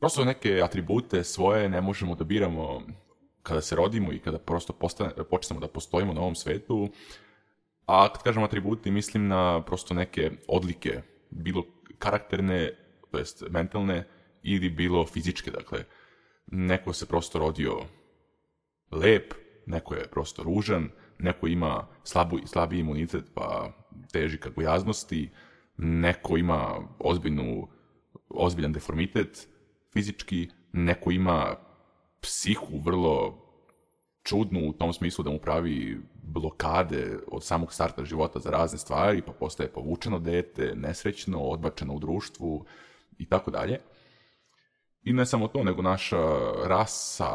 prosto neke atribute svoje ne možemo da biramo kada se rodimo i kada prosto postane, počnemo da postojimo na ovom svetu, a kad kažem atributi, mislim na prosto neke odlike, bilo karakterne, to jest mentalne, ili bilo fizičke, dakle, neko se prosto rodio lep, neko je prosto ružan, neko ima slabu, slabiji imunitet pa teži ka gojaznosti, neko ima ozbiljnu, ozbiljan deformitet fizički, neko ima psihu vrlo čudnu u tom smislu da mu pravi blokade od samog starta života za razne stvari, pa postaje povučeno dete, nesrećno, odbačeno u društvu i tako dalje. I ne samo to, nego naša rasa,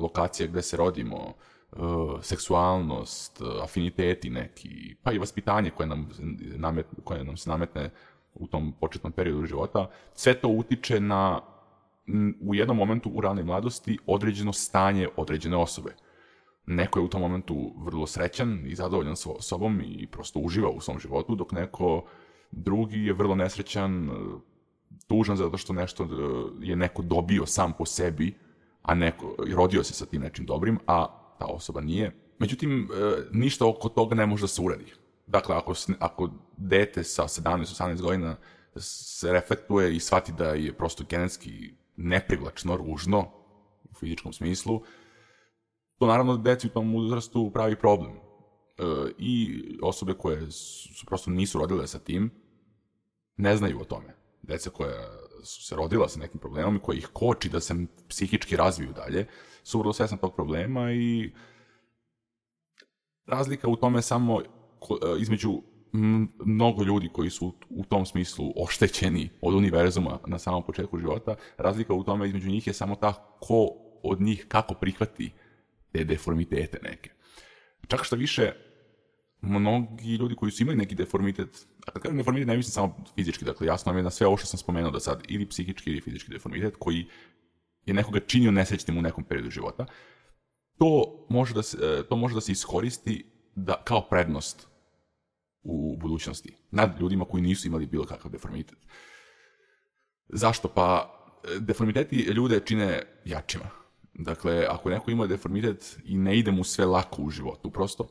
lokacija gde se rodimo, e, seksualnost, afiniteti neki, pa i vaspitanje koje nam, namet, koje nam se nametne u tom početnom periodu života, sve to utiče na u jednom momentu u ranoj mladosti određeno stanje određene osobe. Neko je u tom momentu vrlo srećan i zadovoljan so, sobom i prosto uživa u svom životu, dok neko drugi je vrlo nesrećan, tužan zato što nešto e, je neko dobio sam po sebi, a neko rodio se sa tim nečim dobrim, a ta osoba nije. Međutim, e, ništa oko toga ne može da se uradi. Dakle, ako, ako dete sa 17-18 godina se reflektuje i shvati da je prosto genetski neprivlačno, ružno, u fizičkom smislu, to naravno deci u tom uzrastu pravi problem. E, I osobe koje su, prosto nisu rodile sa tim, ne znaju o tome. Deca koja su se rodila sa nekim problemom i koji ih koči da se psihički razviju dalje, su vrlo svesna tog problema i razlika u tome samo e, između mnogo ljudi koji su u tom smislu oštećeni od univerzuma na samom početku života, razlika u tome između njih je samo ta ko od njih kako prihvati te deformitete neke. Čak što više, mnogi ljudi koji su imali neki deformitet, a kad kažem deformitet ne mislim samo fizički, dakle jasno je na sve ovo što sam spomenuo do sad, ili psihički ili fizički deformitet, koji je nekoga činio nesrećnim u nekom periodu života, to može da se, e, to može da se iskoristi da, kao prednost u budućnosti nad ljudima koji nisu imali bilo kakav deformitet. Zašto? Pa deformiteti ljude čine jačima. Dakle, ako neko ima deformitet i ne ide mu sve lako u životu, prosto,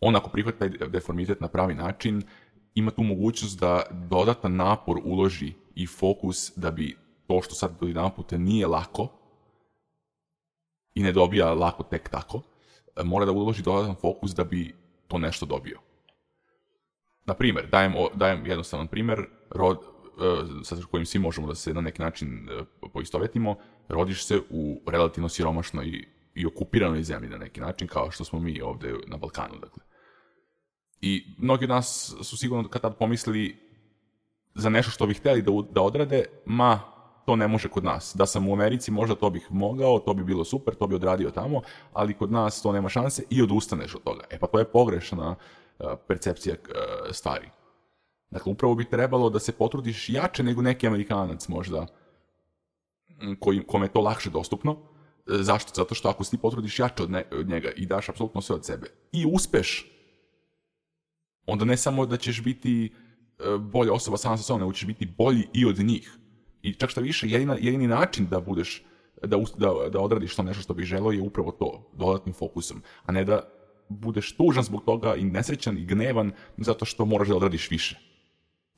on ako prihvata taj deformitet na pravi način, ima tu mogućnost da dodatan napor uloži i fokus da bi to što sad do jedan nije lako i ne dobija lako tek tako, mora da uloži dodatan fokus da bi to nešto dobio. Na primjer, dajem, dajem jednostavan primjer, rod, e, sa kojim svi možemo da se na neki način e, poistovetimo, rodiš se u relativno siromašnoj i okupiranoj zemlji na neki način, kao što smo mi ovde na Balkanu, dakle. I mnogi od nas su sigurno kad tad pomislili za nešto što bi hteli da, da odrade, ma, to ne može kod nas. Da sam u Americi, možda to bih mogao, to bi bilo super, to bi odradio tamo, ali kod nas to nema šanse i odustaneš od toga. E pa to je pogrešna uh, percepcija stvari. Dakle, upravo bi trebalo da se potrudiš jače nego neki Amerikanac možda, koji, kome je to lakše dostupno. E, zašto? Zato što ako si ti potrudiš jače od, ne, od njega i daš apsolutno sve od sebe i uspeš, onda ne samo da ćeš biti e, bolja osoba sama sa sobom, nego ćeš biti bolji i od njih. I čak šta više, jedina, jedini način da budeš, da, da, da odradiš to nešto što bih želeo je upravo to, dodatnim fokusom, a ne da budeš tužan zbog toga i nesrećan i gnevan zato što moraš da odradiš više.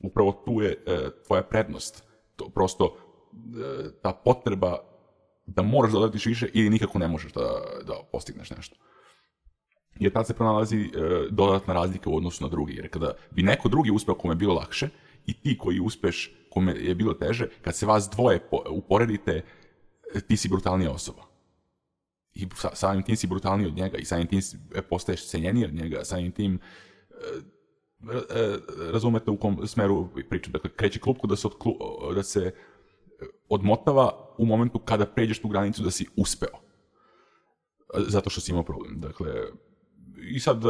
Upravo tu je e, tvoja prednost. To prosto E, ta potreba da moraš da odradiš više ili nikako ne možeš da, da postigneš nešto. Jer tad se pronalazi e, dodatna razlika u odnosu na drugi. Jer kada bi neko drugi uspeo kome je bilo lakše i ti koji uspeš kome je bilo teže, kad se vas dvoje po, uporedite, e, ti si brutalnija osoba. I sa, samim tim si brutalniji od njega i samim tim e, postaješ cenjeniji od njega, samim tim e, razumete u kom smeru pričam. Dakle, kreće klupku da se, odklu, da se odmotava u momentu kada pređeš tu granicu da si uspeo. Zato što si imao problem. Dakle, i sad, e,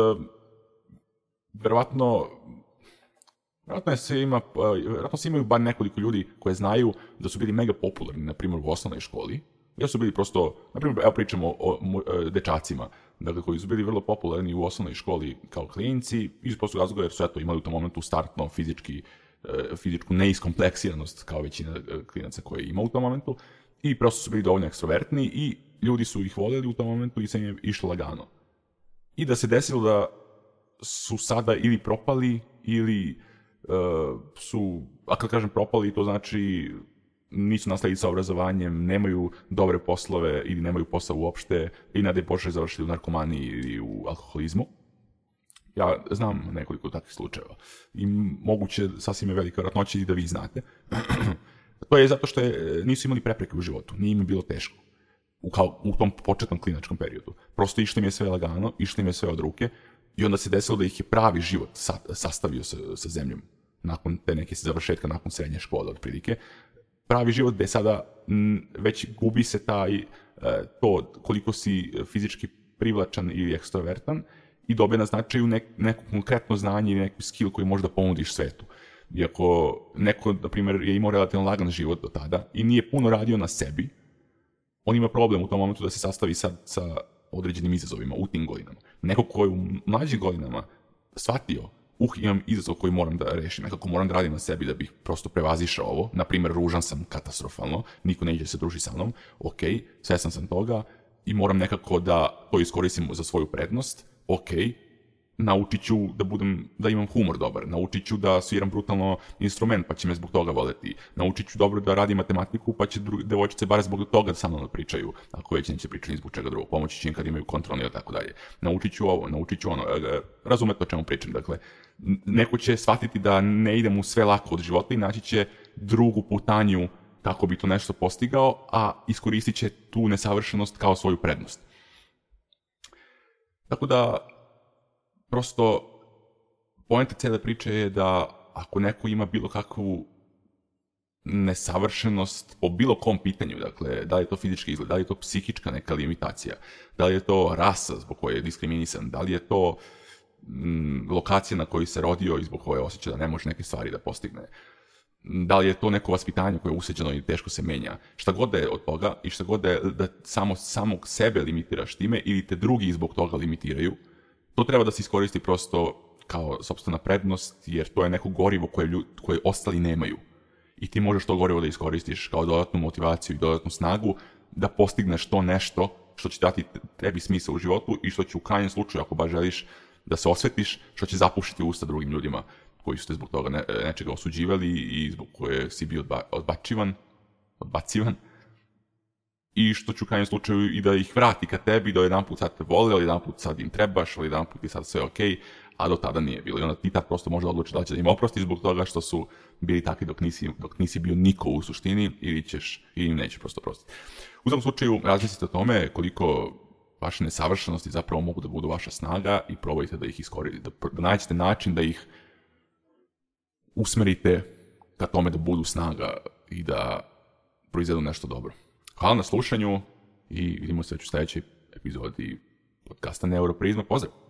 verovatno, verovatno se ima, e, verovatno se imaju bar nekoliko ljudi koje znaju da su bili mega popularni, na primjer, u osnovnoj školi, Ja su bili prosto, na primjer, evo pričamo o, o, o dečacima, dakle, koji su bili vrlo popularni u osnovnoj školi kao klinci, iz prostog razloga jer su eto imali u tom momentu startno fizički e, fizičku neiskompleksiranost kao većina e, klinaca koje ima u tom momentu i prosto su bili dovoljno ekstrovertni i ljudi su ih voljeli u tom momentu i se je išlo lagano. I da se desilo da su sada ili propali ili uh, su, a kad kažem propali, to znači nisu nastavili sa obrazovanjem, nemaju dobre poslove ili nemaju posao uopšte i nade Bože završili u narkomaniji ili u alkoholizmu. Ja znam nekoliko takvih slučajeva i moguće sasvim je velika vratnoća i da vi znate. to je zato što je, nisu imali prepreke u životu, nije im bilo teško u, kao, u tom početnom klinačkom periodu. Prosto išli im je sve lagano, išli im je sve od ruke i onda se desilo da ih je pravi život sa, sastavio sa, sa zemljom nakon te neke završetka, nakon srednje škole otprilike. Pravi život gde sada m, već gubi se taj, e, to koliko si fizički privlačan ili ekstrovertan i dobe na značaju nek, neko konkretno znanje ili neki skill koji možda ponudiš svetu. Iako neko, na primjer, je imao relativno lagan život do tada i nije puno radio na sebi, on ima problem u tom momentu da se sastavi sa, sa određenim izazovima u tim godinama. Neko ko je u mlađim godinama shvatio, uh, imam izazov koji moram da rešim, nekako moram da radim na sebi da bih prosto prevazišao ovo, na primjer, ružan sam katastrofalno, niko neće da se druži sa mnom, ok, svesan sam toga i moram nekako da to iskoristim za svoju prednost, ok, naučit ću da budem, da imam humor dobar, naučit ću da sviram brutalno instrument, pa će me zbog toga voleti, naučit ću dobro da radim matematiku, pa će druge devojčice bar zbog toga sa mnom da pričaju, ako već neće pričati ni zbog čega drugog, pomoći će im kad imaju kontrolni i tako dalje. Naučit ću ovo, naučit ću ono, e, e, razumete o čemu pričam, dakle, neko će shvatiti da ne ide mu sve lako od života i naći će drugu putanju kako bi to nešto postigao, a iskoristit će tu nesavršenost kao svoju prednost. Tako da, prosto poenta cele priče je da ako neko ima bilo kakvu nesavršenost po bilo kom pitanju, dakle, da li je to fizički izgled, da li je to psihička neka limitacija, da li je to rasa zbog koje je diskriminisan, da li je to mm, lokacija na kojoj se rodio i zbog koje osjeća da ne može neke stvari da postigne, da li je to neko vaspitanje koje je useđeno i teško se menja, šta god da je od toga i šta god da je da samo samog sebe limitiraš time ili te drugi zbog toga limitiraju, to treba da se iskoristi prosto kao sobstvena prednost, jer to je neko gorivo koje, ljud, koje ostali nemaju. I ti možeš to gorivo da iskoristiš kao dodatnu motivaciju i dodatnu snagu da postigneš to nešto što će dati tebi smisla u životu i što će u krajnjem slučaju, ako baš želiš da se osvetiš, što će zapušiti usta drugim ljudima koji su te zbog toga ne, nečega osuđivali i zbog koje si bio odba, odbačivan, odbacivan i što ću u krajnjem slučaju i da ih vrati ka tebi, da jedan put sad te vole, ali jedan put sad im trebaš, ali jedan put je sad sve okej, okay, a do tada nije bilo. I onda ti tad prosto možda odluči da će da im oprosti zbog toga što su bili takvi dok nisi, dok nisi bio niko u suštini ili ćeš, ili im neće prosto oprostiti. U svakom slučaju, razmislite o tome koliko vaše nesavršenosti zapravo mogu da budu vaša snaga i probajte da ih iskoristite, da, da nađete način da ih usmerite ka tome da budu snaga i da proizvedu nešto dobro. Hvala na slušanju i vidimo se već u sledećoj epizodi podcasta Neuroprizma. Pozdrav!